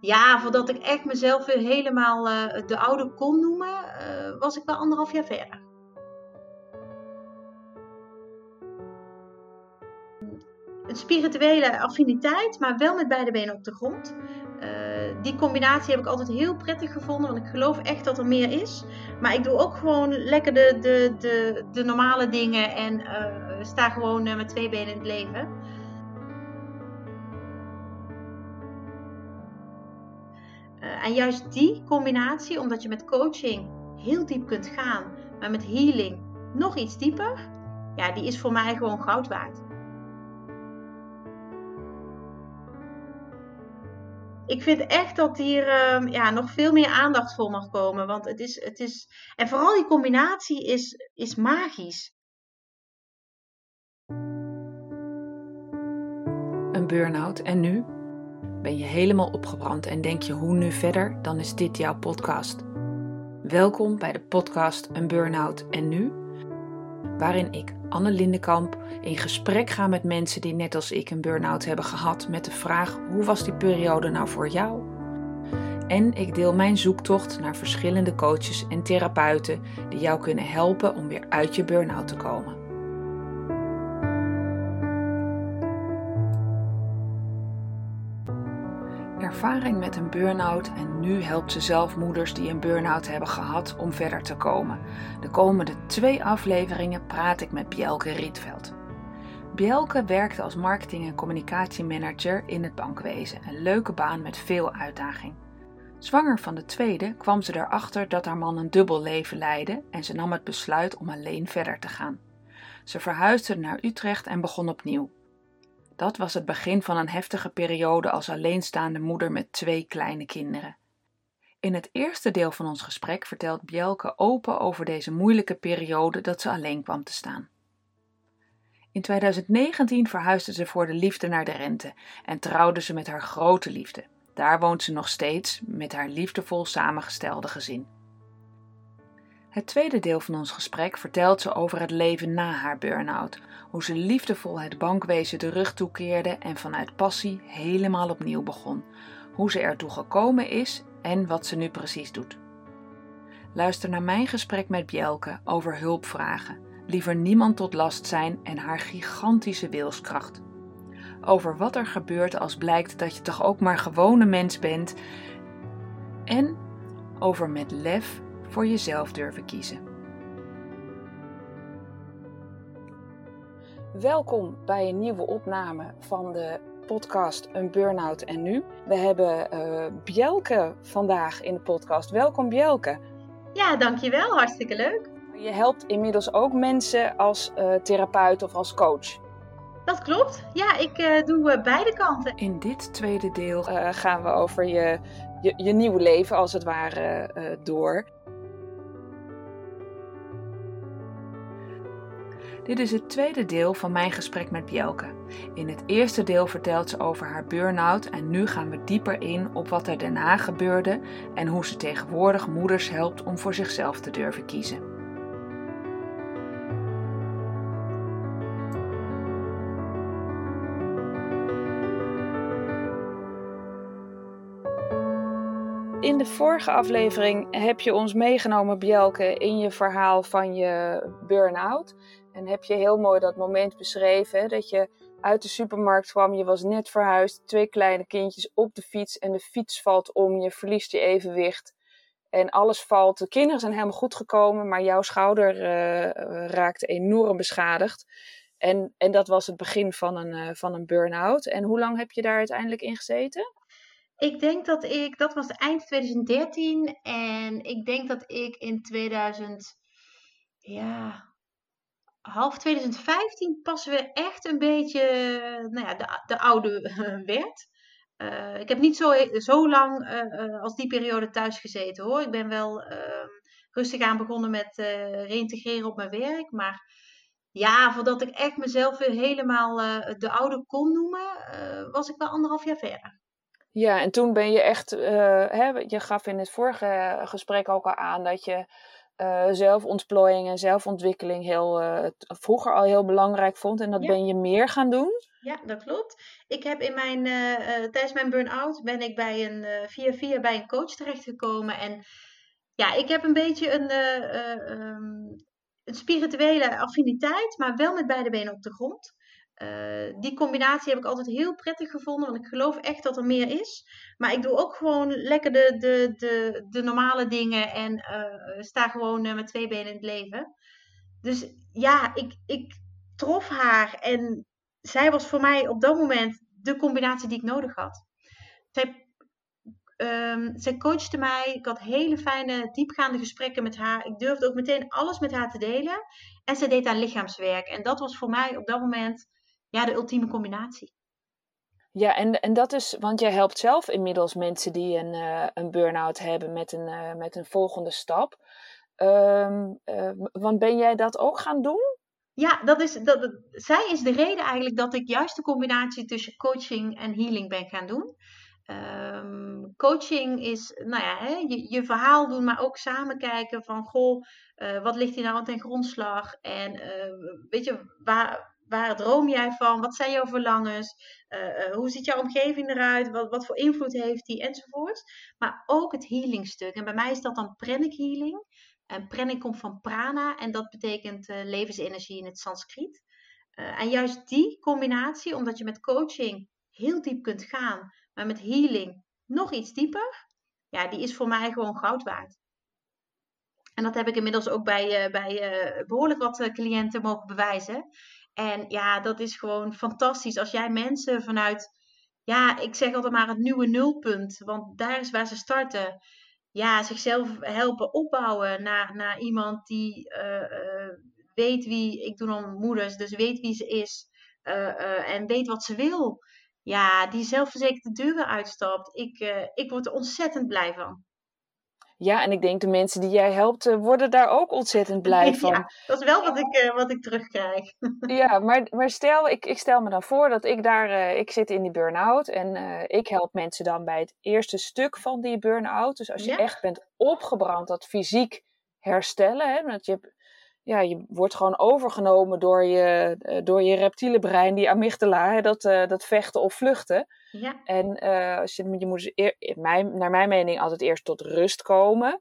Ja, voordat ik echt mezelf weer helemaal uh, de oude kon noemen, uh, was ik wel anderhalf jaar verder. Een spirituele affiniteit, maar wel met beide benen op de grond. Uh, die combinatie heb ik altijd heel prettig gevonden, want ik geloof echt dat er meer is. Maar ik doe ook gewoon lekker de, de, de, de normale dingen en sta gewoon met twee benen in het leven. En juist die combinatie, omdat je met coaching heel diep kunt gaan, maar met healing nog iets dieper, ja, die is voor mij gewoon goud waard. Ik vind echt dat hier uh, ja, nog veel meer aandacht voor mag komen. Want het is, het is. En vooral die combinatie is, is magisch. Een burn-out en nu? Ben je helemaal opgebrand en denk je hoe nu verder? Dan is dit jouw podcast. Welkom bij de podcast Een Burn-out en Nu, waarin ik, Anne Lindenkamp, in gesprek ga met mensen die net als ik een burn-out hebben gehad met de vraag hoe was die periode nou voor jou? En ik deel mijn zoektocht naar verschillende coaches en therapeuten die jou kunnen helpen om weer uit je burn-out te komen. Ervaring met een burn-out en nu helpt ze zelf moeders die een burn-out hebben gehad om verder te komen. De komende twee afleveringen praat ik met Bjelke Rietveld. Bjelke werkte als marketing- en communicatiemanager in het bankwezen, een leuke baan met veel uitdaging. Zwanger van de tweede kwam ze erachter dat haar man een dubbel leven leidde en ze nam het besluit om alleen verder te gaan. Ze verhuisde naar Utrecht en begon opnieuw. Dat was het begin van een heftige periode als alleenstaande moeder met twee kleine kinderen. In het eerste deel van ons gesprek vertelt Bjelke open over deze moeilijke periode dat ze alleen kwam te staan. In 2019 verhuisde ze voor de liefde naar de Rente en trouwde ze met haar grote liefde. Daar woont ze nog steeds met haar liefdevol samengestelde gezin. Het tweede deel van ons gesprek vertelt ze over het leven na haar burn-out, hoe ze liefdevol het bankwezen de rug toekeerde en vanuit passie helemaal opnieuw begon, hoe ze ertoe gekomen is en wat ze nu precies doet. Luister naar mijn gesprek met Bjelke over hulpvragen, liever niemand tot last zijn en haar gigantische wilskracht. Over wat er gebeurt als blijkt dat je toch ook maar gewone mens bent en over met lef voor jezelf durven kiezen. Welkom bij een nieuwe opname van de podcast Een Burnout en Nu. We hebben uh, Bjelke vandaag in de podcast. Welkom Bjelke. Ja, dankjewel. Hartstikke leuk. Je helpt inmiddels ook mensen als uh, therapeut of als coach. Dat klopt. Ja, ik uh, doe beide kanten. In dit tweede deel gaan we over je, je, je, nieuwe leven als het ware door. Dit is het tweede deel van mijn gesprek met Bjelke. In het eerste deel vertelt ze over haar burn-out en nu gaan we dieper in op wat er daarna gebeurde en hoe ze tegenwoordig moeders helpt om voor zichzelf te durven kiezen. In de vorige aflevering heb je ons meegenomen, Bjelke, in je verhaal van je burn-out. En heb je heel mooi dat moment beschreven, dat je uit de supermarkt kwam, je was net verhuisd, twee kleine kindjes op de fiets en de fiets valt om, je verliest je evenwicht en alles valt. De kinderen zijn helemaal goed gekomen, maar jouw schouder uh, raakte enorm beschadigd. En, en dat was het begin van een, uh, van een burn-out. En hoe lang heb je daar uiteindelijk in gezeten? Ik denk dat ik, dat was eind 2013 en ik denk dat ik in 2000, ja, half 2015 pas weer echt een beetje nou ja, de, de oude werd. Uh, ik heb niet zo, zo lang uh, als die periode thuis gezeten hoor. Ik ben wel uh, rustig aan begonnen met reïntegreren op mijn werk. Maar ja, voordat ik echt mezelf weer helemaal de oude kon noemen, was ik wel anderhalf jaar verder. Ja, en toen ben je echt, hè, je gaf in het vorige gesprek ook al aan dat je uh, zelfontplooiing en zelfontwikkeling heel, vroeger al heel belangrijk vond. En dat ben je meer gaan doen. Ja, dat klopt. Ik heb in mijn, tijdens mijn burn-out ben ik bij een, via via bij een coach terechtgekomen. En ja, ik heb een beetje een, um, een spirituele affiniteit, maar wel met beide benen op de grond. Uh, die combinatie heb ik altijd heel prettig gevonden, want ik geloof echt dat er meer is. Maar ik doe ook gewoon lekker de, de, de, de normale dingen en uh, sta gewoon uh, met twee benen in het leven. Dus ja, ik, ik trof haar en zij was voor mij op dat moment de combinatie die ik nodig had. Zij Um, zij coachte mij. Ik had hele fijne, diepgaande gesprekken met haar. Ik durfde ook meteen alles met haar te delen. En zij deed haar lichaamswerk. En dat was voor mij op dat moment ja, de ultieme combinatie. Ja, en, en dat is, want jij helpt zelf inmiddels mensen die een, uh, een burn-out hebben met een, uh, met een volgende stap. Um, uh, want ben jij dat ook gaan doen? Ja, dat is, dat, zij is de reden eigenlijk dat ik juist de combinatie tussen coaching en healing ben gaan doen. Um, coaching is, nou ja, hè, je, je, verhaal doen, maar ook samen kijken van, goh, wat ligt hier nou ten grondslag? En weet je, waar, waar droom jij van? Wat zijn jouw verlangens? Uh, hoe ziet jouw omgeving eruit? Wat, wat voor invloed heeft die? Enzovoort. Maar ook het healingstuk. En bij mij is dat dan pranic healing. En pranic komt van prana en dat betekent levensenergie in het Sanskriet. en juist die combinatie, omdat je met coaching heel diep kunt gaan maar met healing nog iets dieper, ja, die is voor mij gewoon goud waard. En dat heb ik inmiddels ook bij, bij behoorlijk wat cliënten mogen bewijzen. En ja, dat is gewoon fantastisch. Als jij mensen vanuit, ja, ik zeg altijd maar het nieuwe nulpunt, want daar is waar ze starten. Ja, zichzelf helpen opbouwen naar, naar iemand die weet wie, ik doe dan moeders, dus weet wie ze is en weet wat ze wil ja, die zelfverzekerd de deuren uitstapt. Ik, ik word er ontzettend blij van. Ja, en ik denk de mensen die jij helpt, uh, worden daar ook ontzettend blij van. Ja, dat is wel wat ik, uh, wat ik terugkrijg. ja, maar, maar stel, ik, ik stel me dan voor dat ik daar, ik zit in die burn-out en ik help mensen dan bij het eerste stuk van die burn-out. Dus als je echt bent opgebrand, dat fysiek herstellen, hè, dat je ja, je wordt gewoon overgenomen door je, uh, door je reptiele brein, die amygdala, hè, dat, uh, dat vechten of vluchten. Ja. En uh, als je, je moet eer, mijn, naar mijn mening altijd eerst tot rust komen,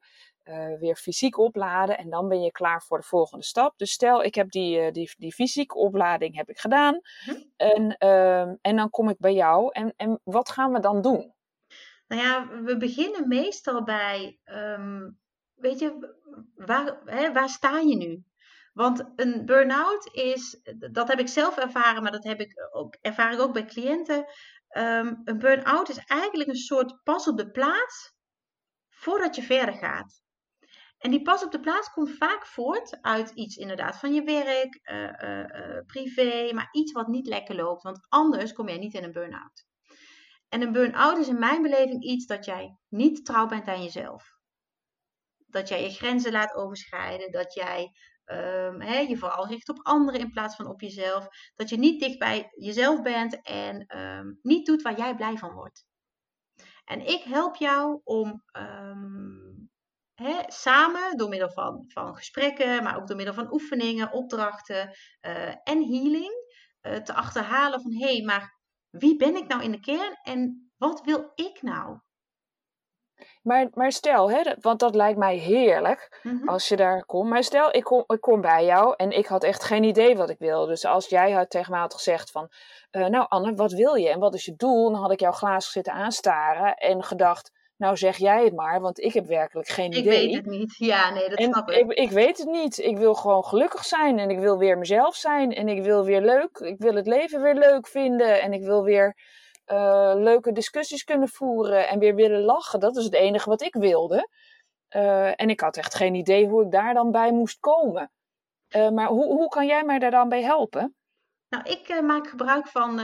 weer fysiek opladen en dan ben je klaar voor de volgende stap. Dus stel, ik heb die, die, die fysieke oplading heb ik gedaan hm. en, ehm, en dan kom ik bij jou en, en wat gaan we dan doen? Nou ja, we beginnen meestal bij, um, weet je, waar, hè, waar sta je nu? Want een burn-out is, dat heb ik zelf ervaren, maar dat heb ik ook, ervaar ik ook bij cliënten. Um, een burn-out is eigenlijk een soort pas op de plaats voordat je verder gaat. En die pas op de plaats komt vaak voort uit iets inderdaad van je werk, uh, uh, uh, privé, maar iets wat niet lekker loopt. Want anders kom jij niet in een burn-out. En een burn-out is in mijn beleving iets dat jij niet trouw bent aan jezelf. Dat jij je grenzen laat overschrijden, dat jij um, je vooral richt op anderen in plaats van op jezelf. Dat je niet dicht bij jezelf bent en um, niet doet waar jij blij van wordt. En ik help jou om um, samen, door middel van, van gesprekken, maar ook door middel van oefeningen, opdrachten uh, en healing, uh, te achterhalen van hé, hey, maar wie ben ik nou in de kern en wat wil ik nou? Maar, maar stel, hè, want dat lijkt mij heerlijk mhm. als je daar komt. Maar stel, ik kom, ik kom bij jou en ik had echt geen idee wat ik wilde. Dus als jij had tegen mij had gezegd van, uh, nou Anne, wat wil je en wat is je doel? Dan had ik jou glazen zitten aanstaren en gedacht, nou zeg jij het maar, want ik heb werkelijk geen ik idee. Ik weet het niet. Ja, nee, dat snap ik. ik. Ik weet het niet. Ik wil gewoon gelukkig zijn en ik wil weer mezelf zijn en ik wil weer leuk. Ik wil het leven weer leuk vinden en ik wil weer uh, leuke discussies kunnen voeren en weer willen lachen. Dat is het enige wat ik wilde. Uh, en ik had echt geen idee hoe ik daar dan bij moest komen. Uh, maar hoe, hoe kan jij mij daar dan bij helpen? Nou, ik maak gebruik van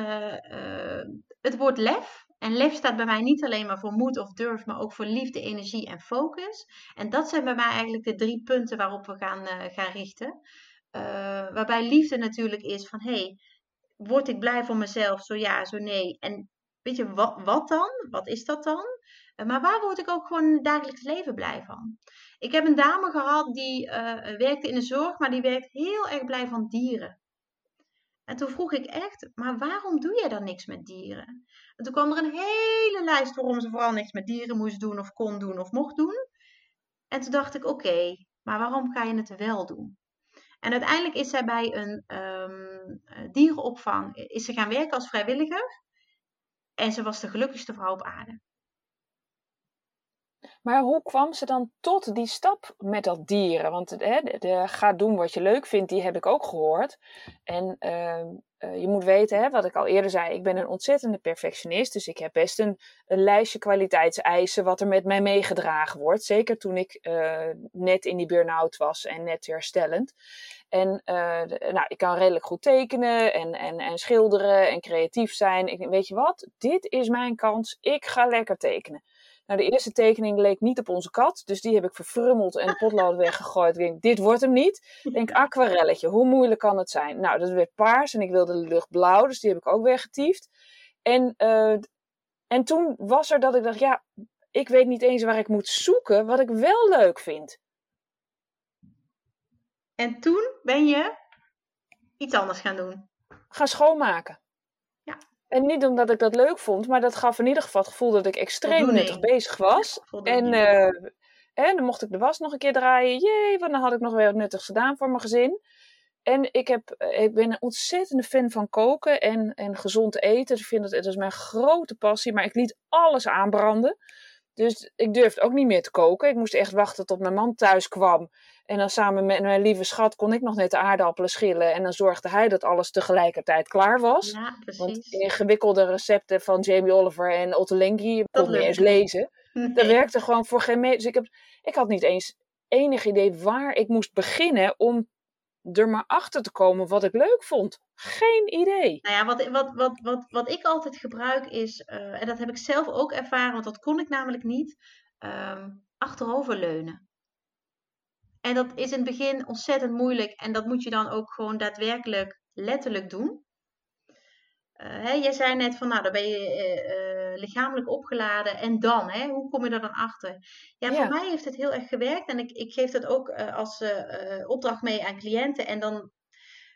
het woord lef. En lef staat bij mij niet alleen maar voor moed of durf, maar ook voor liefde, energie en focus. En dat zijn bij mij eigenlijk de drie punten waarop we gaan, gaan richten. waarbij liefde natuurlijk is van hé, hey, word ik blij voor mezelf? Zo ja, zo nee. En weet je, wat, wat dan? Wat is dat dan? Eh, maar waar word ik ook gewoon in het dagelijks leven blij van? Ik heb een dame gehad die uh, werkte in de zorg, maar die werkt heel erg blij van dieren. En toen vroeg ik echt, maar waarom doe je dan niks met dieren? En toen kwam er een hele lijst waarom ze vooral niks met dieren moest doen of kon doen of mocht doen. En toen dacht ik, oké, maar waarom ga je het wel doen? En uiteindelijk is zij bij een um, dierenopvang is ze gaan werken als vrijwilliger. En ze was de gelukkigste vrouw op aarde. Maar hoe kwam ze dan tot die stap met dat dieren? Want hè, de, ga doen wat je leuk vindt, die heb ik ook gehoord. En uh, uh, je moet weten, hè, wat ik al eerder zei, ik ben een ontzettende perfectionist. Dus ik heb best een, een lijstje kwaliteitseisen wat er met mij meegedragen wordt. Zeker toen ik uh, net in die burn-out was en net herstellend. En nou, ik kan redelijk goed tekenen en, en, en schilderen en creatief zijn. Ik, weet je wat, dit is mijn kans. Ik ga lekker tekenen. Nou, de eerste tekening leek niet op onze kat, dus die heb ik verfrummeld en de potlood weggegooid. Ik denk, dit wordt hem niet. Ik denk, aquarelletje, hoe moeilijk kan het zijn? Nou, dat werd paars en ik wilde de lucht blauw, dus die heb ik ook weggetiefd. En, uh, en toen was er dat ik dacht, ja, ik weet niet eens waar ik moet zoeken wat ik wel leuk vind. En toen ben je iets anders gaan doen. Gaan schoonmaken. En niet omdat ik dat leuk vond, maar dat gaf in ieder geval het gevoel dat ik extreem nuttig bezig was. en, uh, en dan mocht ik de was nog een keer draaien. Jee, want dan had ik nog weer wat nuttigs gedaan voor mijn gezin. En ik, heb, eh, ik ben een ontzettende fan van koken en, en gezond eten. Ik vind dat, het is mijn grote passie, maar ik liet alles aanbranden. Dus ik durfde ook niet meer te koken. Ik moest echt wachten tot mijn man thuis kwam. En dan samen met mijn lieve schat kon ik nog net de aardappelen schillen. En dan zorgde hij dat alles tegelijkertijd klaar was. Ja, precies. Want ingewikkelde recepten van Jamie Oliver en Otto Lengi kon niet eens lezen. Dat werkte gewoon voor geen meter. Dus ik, heb, ik had niet eens enig idee waar ik moest beginnen om er maar achter te komen wat ik leuk vond. Geen idee. Nou ja, wat, wat, wat, wat, wat ik altijd gebruik is, uh, en dat heb ik zelf ook ervaren, want dat kon ik namelijk niet, um, achteroverleunen. En dat is in het begin ontzettend moeilijk en dat moet je dan ook gewoon daadwerkelijk letterlijk doen. Uh, hè, jij zei net van, nou, dan ben je uh, lichamelijk opgeladen en dan, hè, hoe kom je er dan achter? Ja, voor mij heeft het heel erg gewerkt en ik, ik geef dat ook als opdracht mee aan cliënten. En dan,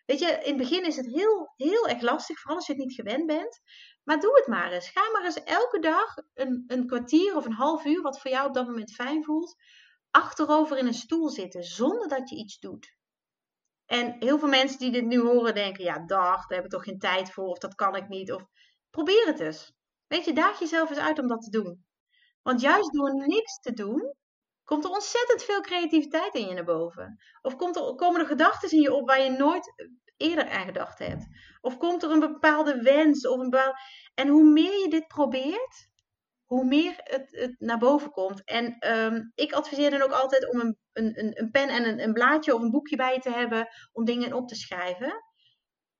weet je, in het begin is het heel, heel erg lastig, vooral als je het niet gewend bent. Maar doe het maar eens. Ga maar eens elke dag een, een kwartier of een half uur, wat voor jou op dat moment fijn voelt, achterover in een stoel zitten zonder dat je iets doet. En heel veel mensen die dit nu horen denken, ja dag, daar heb ik toch geen tijd voor of dat kan ik niet. Of probeer het eens. Weet je, daag jezelf eens uit om dat te doen. Want juist door niks te doen, komt er ontzettend veel creativiteit in je naar boven. Of komt er, komen er gedachten in je op waar je nooit eerder aan gedacht hebt. Of komt er een bepaalde wens of een. En hoe meer je dit probeert, hoe meer het, het naar boven komt. En um, ik adviseer dan ook altijd om een, een, een pen en een, een blaadje of een boekje bij te hebben om dingen op te schrijven.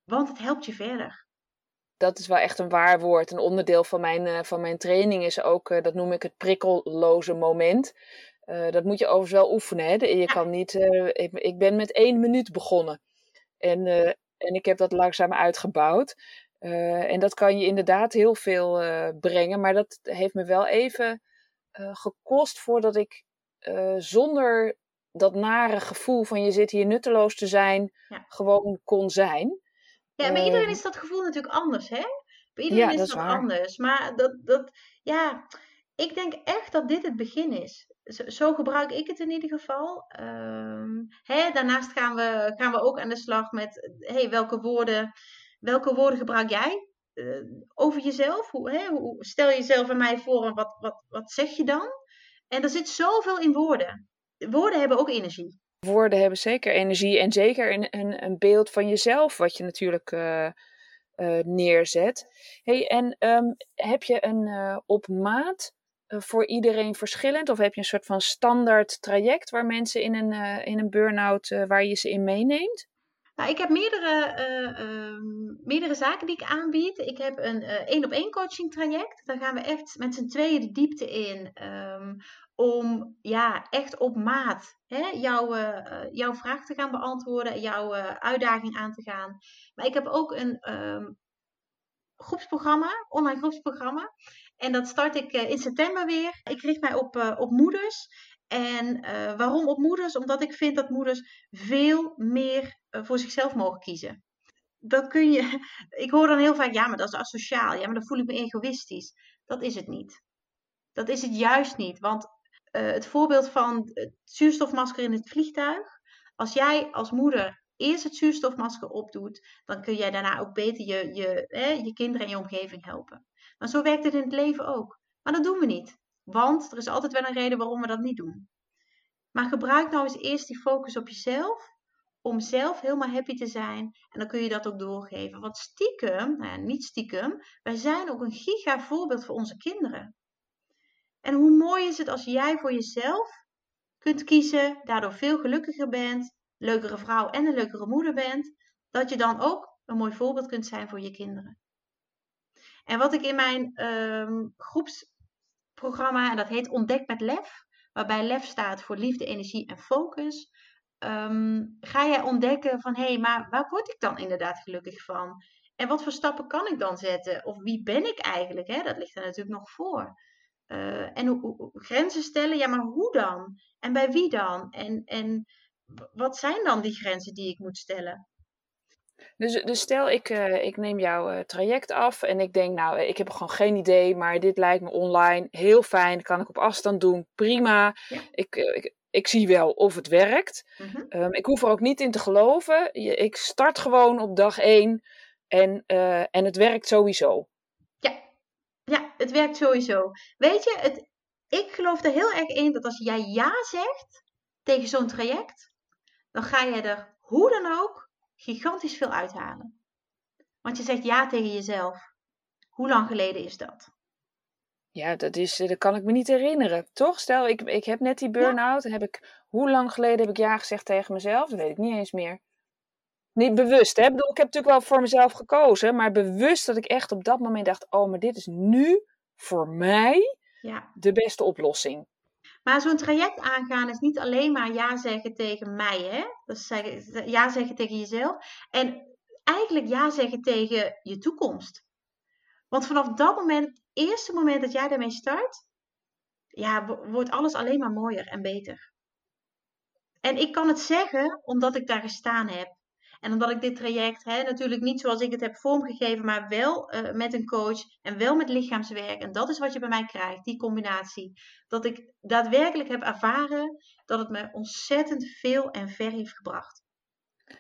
Want het helpt je verder. Dat is wel echt een waar woord. Een onderdeel van mijn, uh, van mijn training is ook, uh, dat noem ik het prikkelloze moment. Uh, dat moet je overigens wel oefenen. Hè? Je ja. kan niet, ik, ik, ben met één minuut begonnen. En, en ik heb dat langzaam uitgebouwd. Uh, en dat kan je inderdaad heel veel uh, brengen, maar dat heeft me wel even uh, gekost voordat ik zonder dat nare gevoel van je zit hier nutteloos te zijn, ja. gewoon kon zijn. Ja, bij iedereen is dat gevoel natuurlijk anders, hè? Bij iedereen ja, is dat, dat anders. Maar dat, dat, ja, ik denk echt dat dit het begin is. Zo, zo gebruik ik het in ieder geval. Um, hè, daarnaast gaan we, gaan we ook aan de slag met hey, welke woorden welke woorden gebruik jij uh, over jezelf? Hoe, hè, hoe, stel jezelf aan mij voor en wat, wat, wat zeg je dan? En er zit zoveel in woorden. Woorden hebben ook energie. Woorden hebben zeker energie en zeker een, een, een beeld van jezelf, wat je natuurlijk uh, uh, neerzet. Hey, en um, heb je een op maat voor iedereen verschillend? Of heb je een soort van standaard traject waar mensen in een, in een burn-out, waar je ze in meeneemt? Nou, ik heb meerdere, uh, uh, meerdere zaken die ik aanbied. Ik heb een één op één coaching traject. Daar gaan we echt met z'n tweeën de diepte in. Um, om ja, echt op maat hè, jouw, uh, jouw vraag te gaan beantwoorden, jouw uitdaging aan te gaan. Maar ik heb ook een, um, groepsprogramma, online groepsprogramma. En dat start ik in september weer. Ik richt mij op, op moeders. En waarom op moeders? Omdat ik vind dat moeders veel meer voor zichzelf mogen kiezen. Dat kun je. Ik hoor dan heel vaak, ja, maar dat is asociaal. Ja, maar dan voel ik me egoïstisch. Dat is het niet. Dat is het juist niet. Want het voorbeeld van het zuurstofmasker in het vliegtuig. Als jij als moeder eerst het zuurstofmasker opdoet, dan kun jij daarna ook beter je, je, hè, je kinderen en je omgeving helpen. Maar zo werkt het in het leven ook. Maar dat doen we niet. Want er is altijd wel een reden waarom we dat niet doen. Maar gebruik nou eens eerst die focus op jezelf. Om zelf helemaal happy te zijn. En dan kun je dat ook doorgeven. Want stiekem, nou niet stiekem, wij zijn ook een giga voorbeeld voor onze kinderen. En hoe mooi is het als jij voor jezelf kunt kiezen, daardoor veel gelukkiger bent, leukere vrouw en een leukere moeder bent, dat je dan ook een mooi voorbeeld kunt zijn voor je kinderen. En wat ik in mijn um, groepsprogramma, en dat heet Ontdek met Lef, waarbij Lef staat voor liefde, energie en focus, ehm, ga jij ontdekken van hé, hey, maar waar word ik dan inderdaad gelukkig van? En wat voor stappen kan ik dan zetten? Of wie ben ik eigenlijk? Hè? Dat ligt er natuurlijk nog voor. Uh, en hoe, grenzen stellen, ja, maar hoe dan? En bij wie dan? En, en wat zijn dan die grenzen die ik moet stellen? Dus, dus stel, ik, uh, ik neem jouw uh, traject af en ik denk, nou, ik heb gewoon geen idee, maar dit lijkt me online heel fijn, kan ik op afstand doen, prima. Ja. Ik, ik, ik, zie wel of het werkt. Mm -hmm. um, ik hoef er ook niet in te geloven. Ik start gewoon op dag één en, en het werkt sowieso. Ja, het werkt sowieso. Weet je, het, ik geloof er heel erg in dat als jij ja zegt tegen zo'n traject, dan ga je er hoe dan ook gigantisch veel uithalen. Want je zegt ja tegen jezelf. Hoe lang geleden is dat? Ja, dat, is, dat kan ik me niet herinneren. Toch? Stel, ik, ik heb net die burn-out. Heb ik, hoe lang geleden heb ik ja gezegd tegen mezelf? Dat weet ik niet eens meer. Niet bewust, hè? Ik bedoel, ik heb natuurlijk wel voor mezelf gekozen, maar bewust dat ik echt op dat moment dacht: oh, maar dit is nu voor mij ja. de beste oplossing. Maar zo'n traject aangaan is niet alleen maar ja zeggen tegen mij, hè? Dus ja zeggen tegen jezelf. En eigenlijk ja zeggen tegen je toekomst. Want vanaf dat moment, het eerste moment dat jij daarmee start, ja, wordt alles alleen maar mooier en beter. En ik kan het zeggen omdat ik daar gestaan heb. En omdat ik dit traject hè, natuurlijk niet zoals ik het heb vormgegeven, maar wel uh, met een coach en wel met lichaamswerk. En dat is wat je bij mij krijgt, die combinatie. Dat ik daadwerkelijk heb ervaren dat het me ontzettend veel en ver heeft gebracht.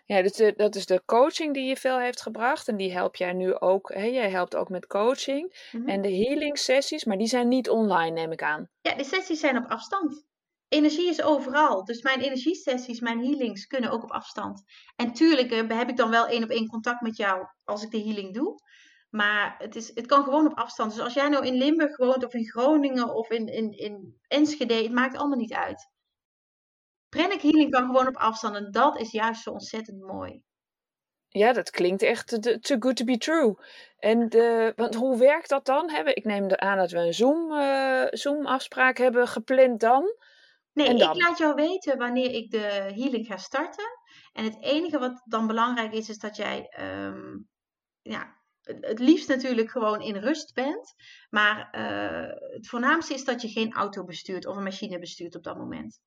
Ja, dus de, dat is de coaching die je veel heeft gebracht. En die help jij nu ook. Hè? Jij helpt ook met coaching. Mm -hmm. En de healing sessies, maar die zijn niet online, neem ik aan. Ja, de sessies zijn op afstand energie is overal. Dus mijn energiesessies, mijn healings kunnen ook op afstand. En tuurlijk uh, heb ik dan wel één op één contact met jou als ik de healing doe. Maar het, is, het kan gewoon op afstand. Dus als jij nou in Limburg woont of in Groningen of in, in, in Enschede, het maakt allemaal niet uit. Pranic healing kan gewoon op afstand en dat is juist zo ontzettend mooi. Ja, dat klinkt echt too good to be true. En want hoe werkt dat dan? Ik neem aan dat we een Zoom, uh, Zoom afspraak hebben gepland dan. Nee, ik laat jou weten wanneer ik de healing ga starten. En het enige wat dan belangrijk is, is dat jij um, ja, het liefst natuurlijk gewoon in rust bent. Maar uh, het voornaamste is dat je geen auto bestuurt of een machine bestuurt op dat moment.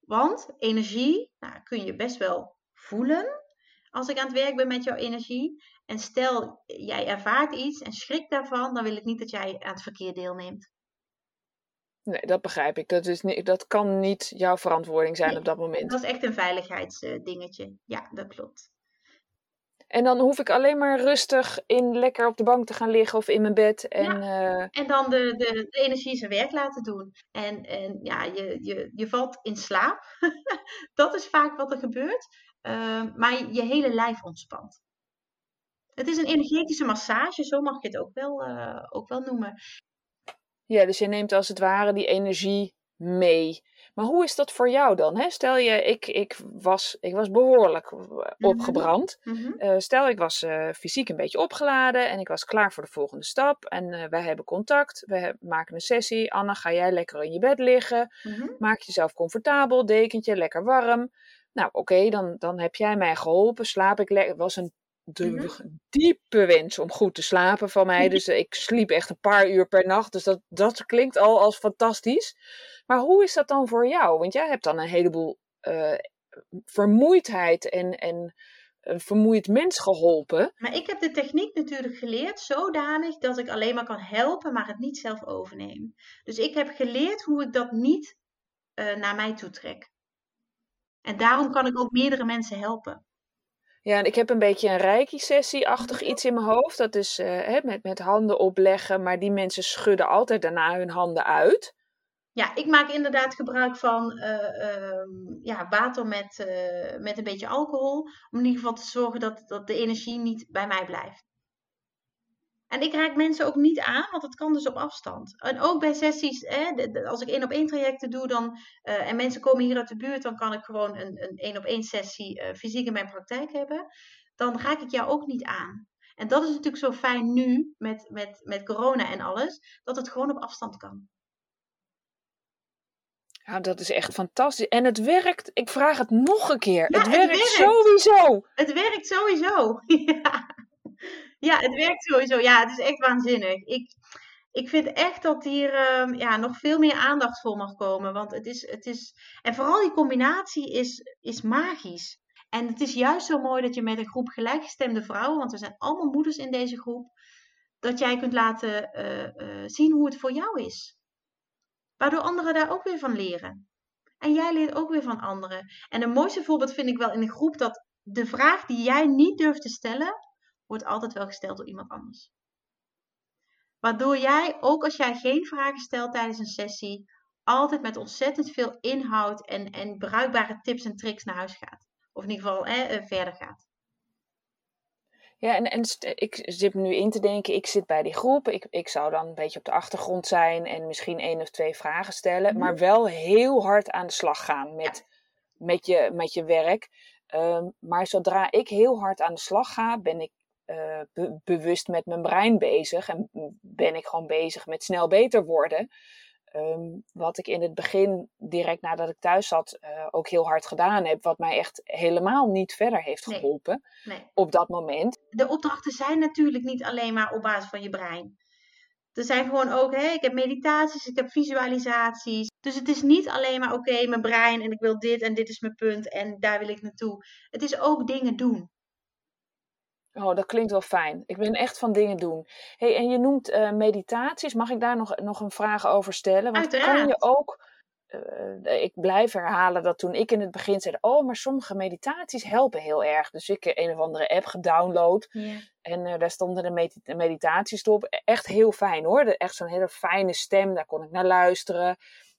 Want energie nou, kun je best wel voelen als ik aan het werk ben met jouw energie. En stel jij ervaart iets en schrikt daarvan, dan wil ik niet dat jij aan het verkeer deelneemt. Nee, dat begrijp ik. Dat, is niet, dat kan niet jouw verantwoording zijn op dat moment. Dat is echt een veiligheidsdingetje. Ja, dat klopt. En dan hoef ik alleen maar rustig in lekker op de bank te gaan liggen of in mijn bed. En, ja. uh... en dan de, de, de, energie zijn werk laten doen. En, en ja, je, je, je valt in slaap. dat is vaak wat er gebeurt. Uh, maar je hele lijf ontspant. Het is een energetische massage, zo mag je het ook wel, uh, ook wel noemen. Ja, dus je neemt als het ware die energie mee. Maar hoe is dat voor jou dan? Hè? Stel je, ik, ik, was, ik was behoorlijk eh, mhm. opgebrand. Mm -hmm. uh, stel, ik was uh, fysiek een beetje opgeladen en ik was klaar voor de volgende stap. En uh, wij hebben contact, we maken een sessie. Anna, ga jij lekker in je bed liggen. Mm -hmm. Maak jezelf comfortabel, dekentje, lekker warm. Nou, oké, okay, dan, dan heb jij mij geholpen. Slaap ik lekker. Het was een de Mhm. diepe wens om goed te slapen van mij. Dus ik sliep echt een paar uur per nacht. Dus dat, dat klinkt al als fantastisch. Maar hoe is dat dan voor jou? Want jij hebt dan een heleboel eh, vermoeidheid en, en een vermoeid mens geholpen. Maar ik heb de techniek natuurlijk geleerd zodanig dat ik alleen maar kan helpen, maar het niet zelf overneem. Dus ik heb geleerd hoe ik dat niet eh, naar mij toe trek. En daarom kan ik ook meerdere mensen helpen. Ja, en ik heb een beetje een reiki-sessie-achtig iets in mijn hoofd. Dat is eh, hè, met, met handen opleggen, maar die mensen schudden altijd daarna hun handen uit. Ja, ik maak inderdaad gebruik van eh, ehm, ja, water met, eh, met een beetje alcohol. Om in ieder geval te zorgen dat, dat de energie niet bij mij blijft. En ik raak mensen ook niet aan, want dat kan dus op afstand. En ook bij sessies, hè, als ik één op één trajecten doe dan, eh, en mensen komen hier uit de buurt, dan kan ik gewoon een een één op één sessie eh, fysiek in mijn praktijk hebben. Dan raak ik jou ook niet aan. En dat is natuurlijk zo fijn nu met, met, met corona en alles, dat het gewoon op afstand kan. Ja, dat is echt fantastisch. En het werkt. Ik vraag het nog een keer. Ja, het, het werkt werkt. sowieso. Het werkt sowieso. ja. Ja, het werkt sowieso. Ja, het is echt waanzinnig. Ik, ik vind echt dat hier ehm, ja, nog veel meer aandacht voor mag komen. Want het is, het is. En vooral die combinatie is, is magisch. En het is juist zo mooi dat je met een groep gelijkgestemde vrouwen, want er zijn allemaal moeders in deze groep, dat jij kunt laten eh, eh, zien hoe het voor jou is. Waardoor anderen daar ook weer van leren. En jij leert ook weer van anderen. En een mooiste voorbeeld vind ik wel in de groep dat de vraag die jij niet durft te stellen, wordt altijd wel gesteld door iemand anders. Waardoor jij, ook als jij geen vragen stelt tijdens een sessie, altijd met ontzettend veel inhoud en, en bruikbare tips en tricks naar huis gaat. Of in ieder geval hè, eh, verder gaat. Ja, en, en ik zit me nu in te denken, ik zit bij die groep. Ik, ik zou dan een beetje op de achtergrond zijn en misschien één of twee vragen stellen. Mhm. Maar wel heel hard aan de slag gaan met, met, je, met je werk. Ehm, maar zodra ik heel hard aan de slag ga, ben ik eh, be- bewust met mijn brein bezig. En ben ik gewoon bezig met snel beter worden. Ehm, wat ik in het begin, direct nadat ik thuis zat, eh, ook heel hard gedaan heb. Wat mij echt helemaal niet verder heeft geholpen Nee. op dat moment. De opdrachten zijn natuurlijk niet alleen maar op basis van je brein. Er zijn gewoon ook, hè, ik heb meditaties, ik heb visualisaties. Dus het is niet alleen maar, oké, mijn brein en ik wil dit en dit is mijn punt en daar wil ik naartoe. Het is ook dingen doen. Oh, dat klinkt wel fijn. Ik ben echt van dingen doen. Hey, en je noemt eh, meditaties. Mag ik daar nog, nog een vraag over stellen? Want kan je Uiteraard. ook. eh, ik blijf herhalen dat toen ik in het begin zei: Oh, maar sommige meditaties helpen heel erg. Dus ik heb een of andere app gedownload. En eh, daar stonden de medit- meditaties op. Echt heel fijn hoor. Echt zo'n hele fijne stem. Daar kon ik naar luisteren.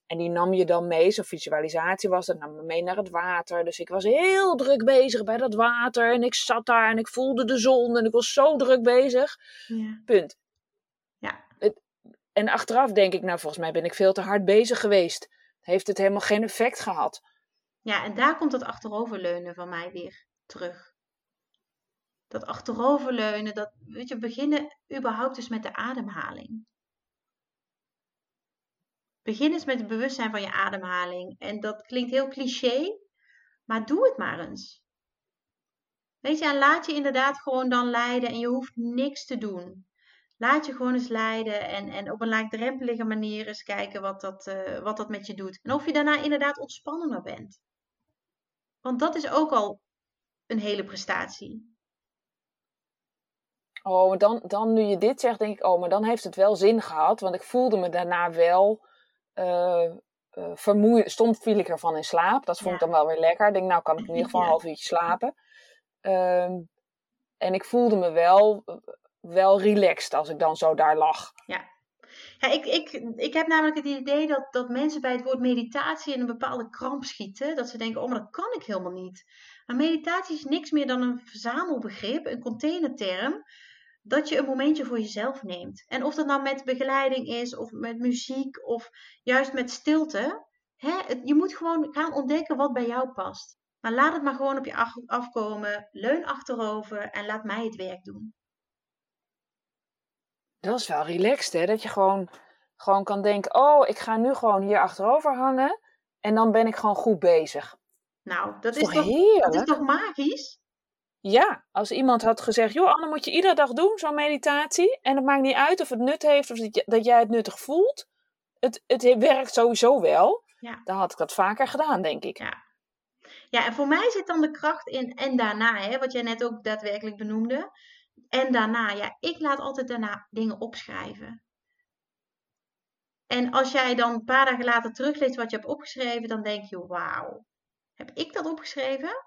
En die nam je dan mee. Zo'n visualisatie was dat. Nam me mee naar het water. Dus ik was heel druk bezig bij dat water. En ik zat daar en ik voelde de zon. En ik was zo druk bezig. Ja. Punt. Ja. Het- en achteraf denk ik, nou volgens mij ben ik veel te hard bezig geweest. Heeft het helemaal geen effect gehad. ja, en daar komt dat achteroverleunen van mij weer terug. Dat achteroverleunen, dat, weet je, beginnen überhaupt dus met de ademhaling. Begin eens met het bewustzijn van je ademhaling. En dat klinkt heel cliché, maar doe het maar eens. Weet je, en laat je inderdaad gewoon dan leiden en je hoeft niks te doen. Laat je gewoon eens leiden en, en op een laagdrempelige manier eens kijken wat dat, eh, wat dat met je doet. En of je daarna inderdaad ontspannender bent. Want dat is ook al een hele prestatie. Oh, dan, dan nu je dit zegt, denk ik, oh, maar dan heeft het wel zin gehad. Want ik voelde me daarna wel eh eh, vermoeid. Soms viel ik ervan in slaap. Dat vond ik Ja. dan wel weer lekker. Ik denk, nou kan ik in ieder geval een Ja. half uurtje slapen. Ehm, en ik voelde me wel, wel relaxed als ik dan zo daar lag. Ja, ik, ik, ik heb namelijk het idee dat, dat mensen bij het woord meditatie in een bepaalde kramp schieten. Dat ze denken, oh, maar dat kan ik helemaal niet. Maar meditatie is niks meer dan een verzamelbegrip, een containerterm, dat je een momentje voor jezelf neemt. En of dat nou met begeleiding is, of met muziek, of juist met stilte. Hè, het- je moet gewoon gaan ontdekken wat bij jou past. Maar laat het maar gewoon op je af- afkomen, leun achterover en laat mij het werk doen. Dat is wel relaxed, hè? Dat je gewoon, gewoon kan denken, oh, ik ga nu gewoon hier achterover hangen. En dan ben ik gewoon goed bezig. Nou, dat Dat is toch dat is toch magisch? Ja, als iemand had gezegd, joh Anne, moet je iedere dag doen, zo'n meditatie. En het maakt niet uit of het nut heeft of dat jij het nuttig voelt. Het, het werkt sowieso wel. Ja. Dan had ik dat vaker gedaan, denk ik. Ja. ja, en voor mij zit dan de kracht in en daarna, hè, wat jij net ook daadwerkelijk benoemde. En daarna, ja, ik laat altijd daarna dingen opschrijven. En als jij dan een paar dagen later terugleest wat je hebt opgeschreven, dan denk je, wauw, heb ik dat opgeschreven?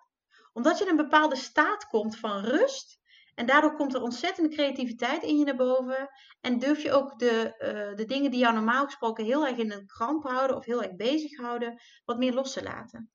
Omdat je in een bepaalde staat komt van rust. En daardoor komt er ontzettende creativiteit in je naar boven. En durf je ook de, uh, de dingen die jou normaal gesproken heel erg in een kramp houden of heel erg bezighouden, wat meer los te laten.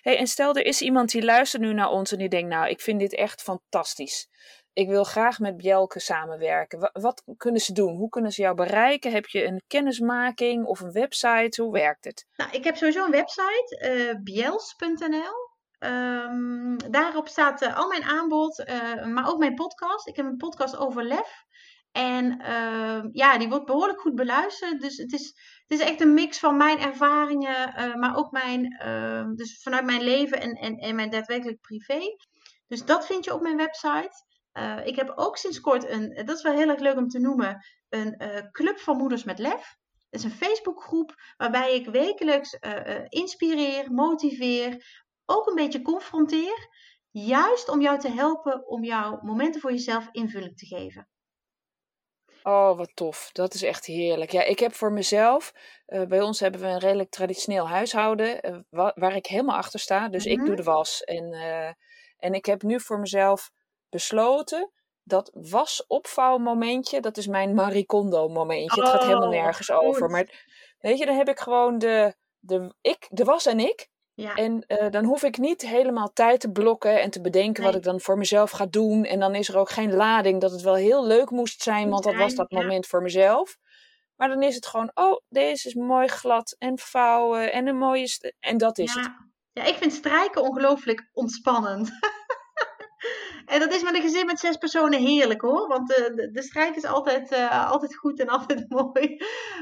Hey, en stel er is iemand die luistert nu naar ons en die denkt, nou, ik vind dit echt fantastisch ik wil graag met Bjelke samenwerken. Wat, kunnen ze doen? Hoe kunnen ze jou bereiken? Heb je een kennismaking of een website? Hoe werkt het? Nou, ik heb sowieso een website, uh, bjels.nl. Ehm, daarop staat uh, al mijn aanbod, uh, maar ook mijn podcast. Ik heb een podcast over lef. En ehm, ja, die wordt behoorlijk goed beluisterd. Dus het is, het is echt een mix van mijn ervaringen, maar ook mijn, ehm, dus vanuit mijn leven en, en, en mijn daadwerkelijk privé. Dus dat vind je op mijn website. Ik heb ook sinds kort een, dat is wel heel erg leuk om te noemen, een club van moeders met lef. Dat is een Facebookgroep waarbij ik wekelijks inspireer, motiveer, ook een beetje confronteer. Juist om jou te helpen om jouw momenten voor jezelf invulling te geven. Oh, wat tof. Dat is echt heerlijk. Ja, ik heb voor mezelf, bij ons hebben we een redelijk traditioneel huishouden, waar ik helemaal achter sta. Dus ik mhm. doe de was. En, en ik heb nu voor mezelf besloten dat wasopvouwmomentje, dat is mijn Marie Kondo momentje. het gaat helemaal oh, nergens over. Maar weet je, dan heb ik gewoon de, de, ik, de was en ik. Ja. En uh, dan hoef ik niet helemaal tijd te blokken en te bedenken wat ik dan voor mezelf ga doen. En dan is er ook geen lading dat het wel heel leuk moest zijn, want dat was dat moment voor mezelf. Maar dan is het gewoon, oh, deze is mooi glad en vouwen en een mooie... En dat is het. Ja, ik vind strijken ongelooflijk ontspannend. En dat is met een gezin met zes personen heerlijk hoor. Want de, de, de strijd is altijd, uh, altijd goed en altijd mooi.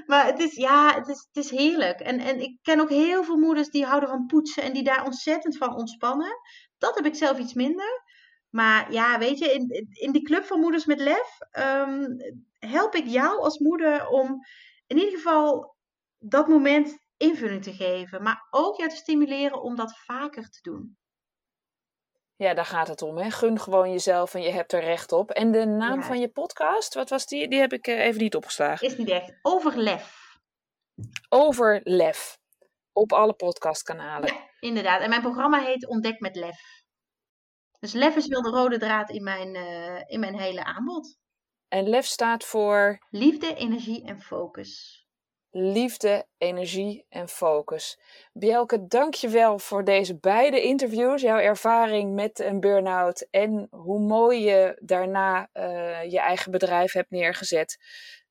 Maar het is, ja, het is, het is heerlijk. En, en ik ken ook heel veel moeders die houden van poetsen en die daar ontzettend van ontspannen. Dat heb ik zelf iets minder. Maar ja, weet je, in, in die club van Moeders met Lef um, help ik jou als moeder om in ieder geval dat moment invulling te geven. Maar ook jou te stimuleren om dat vaker te doen. Ja, daar gaat het om. Hè? Gun gewoon jezelf en je hebt er recht op. En de naam van je podcast, wat was die? Die heb ik eh, even niet opgeslagen. Is niet echt. Overlef. Overlef. Op alle podcastkanalen. inderdaad. En mijn programma heet Ontdek met Lef. Dus lef is wel de rode draad in mijn, uh, in mijn hele aanbod. En lef staat voor? Liefde, energie en focus liefde, energie en focus. Bjelke, dank je wel voor deze beide interviews. Jouw ervaring met een burn-out en hoe mooi je daarna uh, je eigen bedrijf hebt neergezet.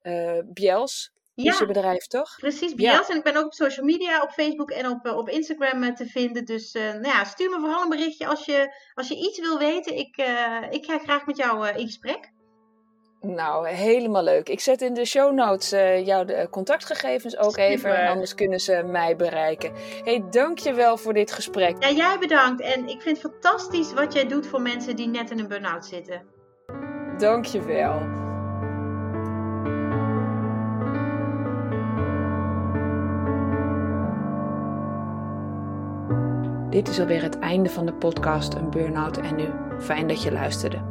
Uh, Bjels ja, is je bedrijf, toch? Precies, Bjels. En ik ben ook op social media, op Facebook en op, op Instagram te vinden. Dus uh, nou ja, stuur me vooral een berichtje als je, als je iets wil weten. Ik, ik ga graag met jou in gesprek. Nou, helemaal leuk. Ik zet in de show notes uh, jouw de contactgegevens ook even. En anders kunnen ze mij bereiken. hey, dankjewel voor dit gesprek. Ja, jij bedankt. En ik vind het fantastisch wat jij doet voor mensen die net in een burn-out zitten. Dankjewel. Dit is alweer het einde van de podcast Een Burn-out en Nu. Fijn dat je luisterde.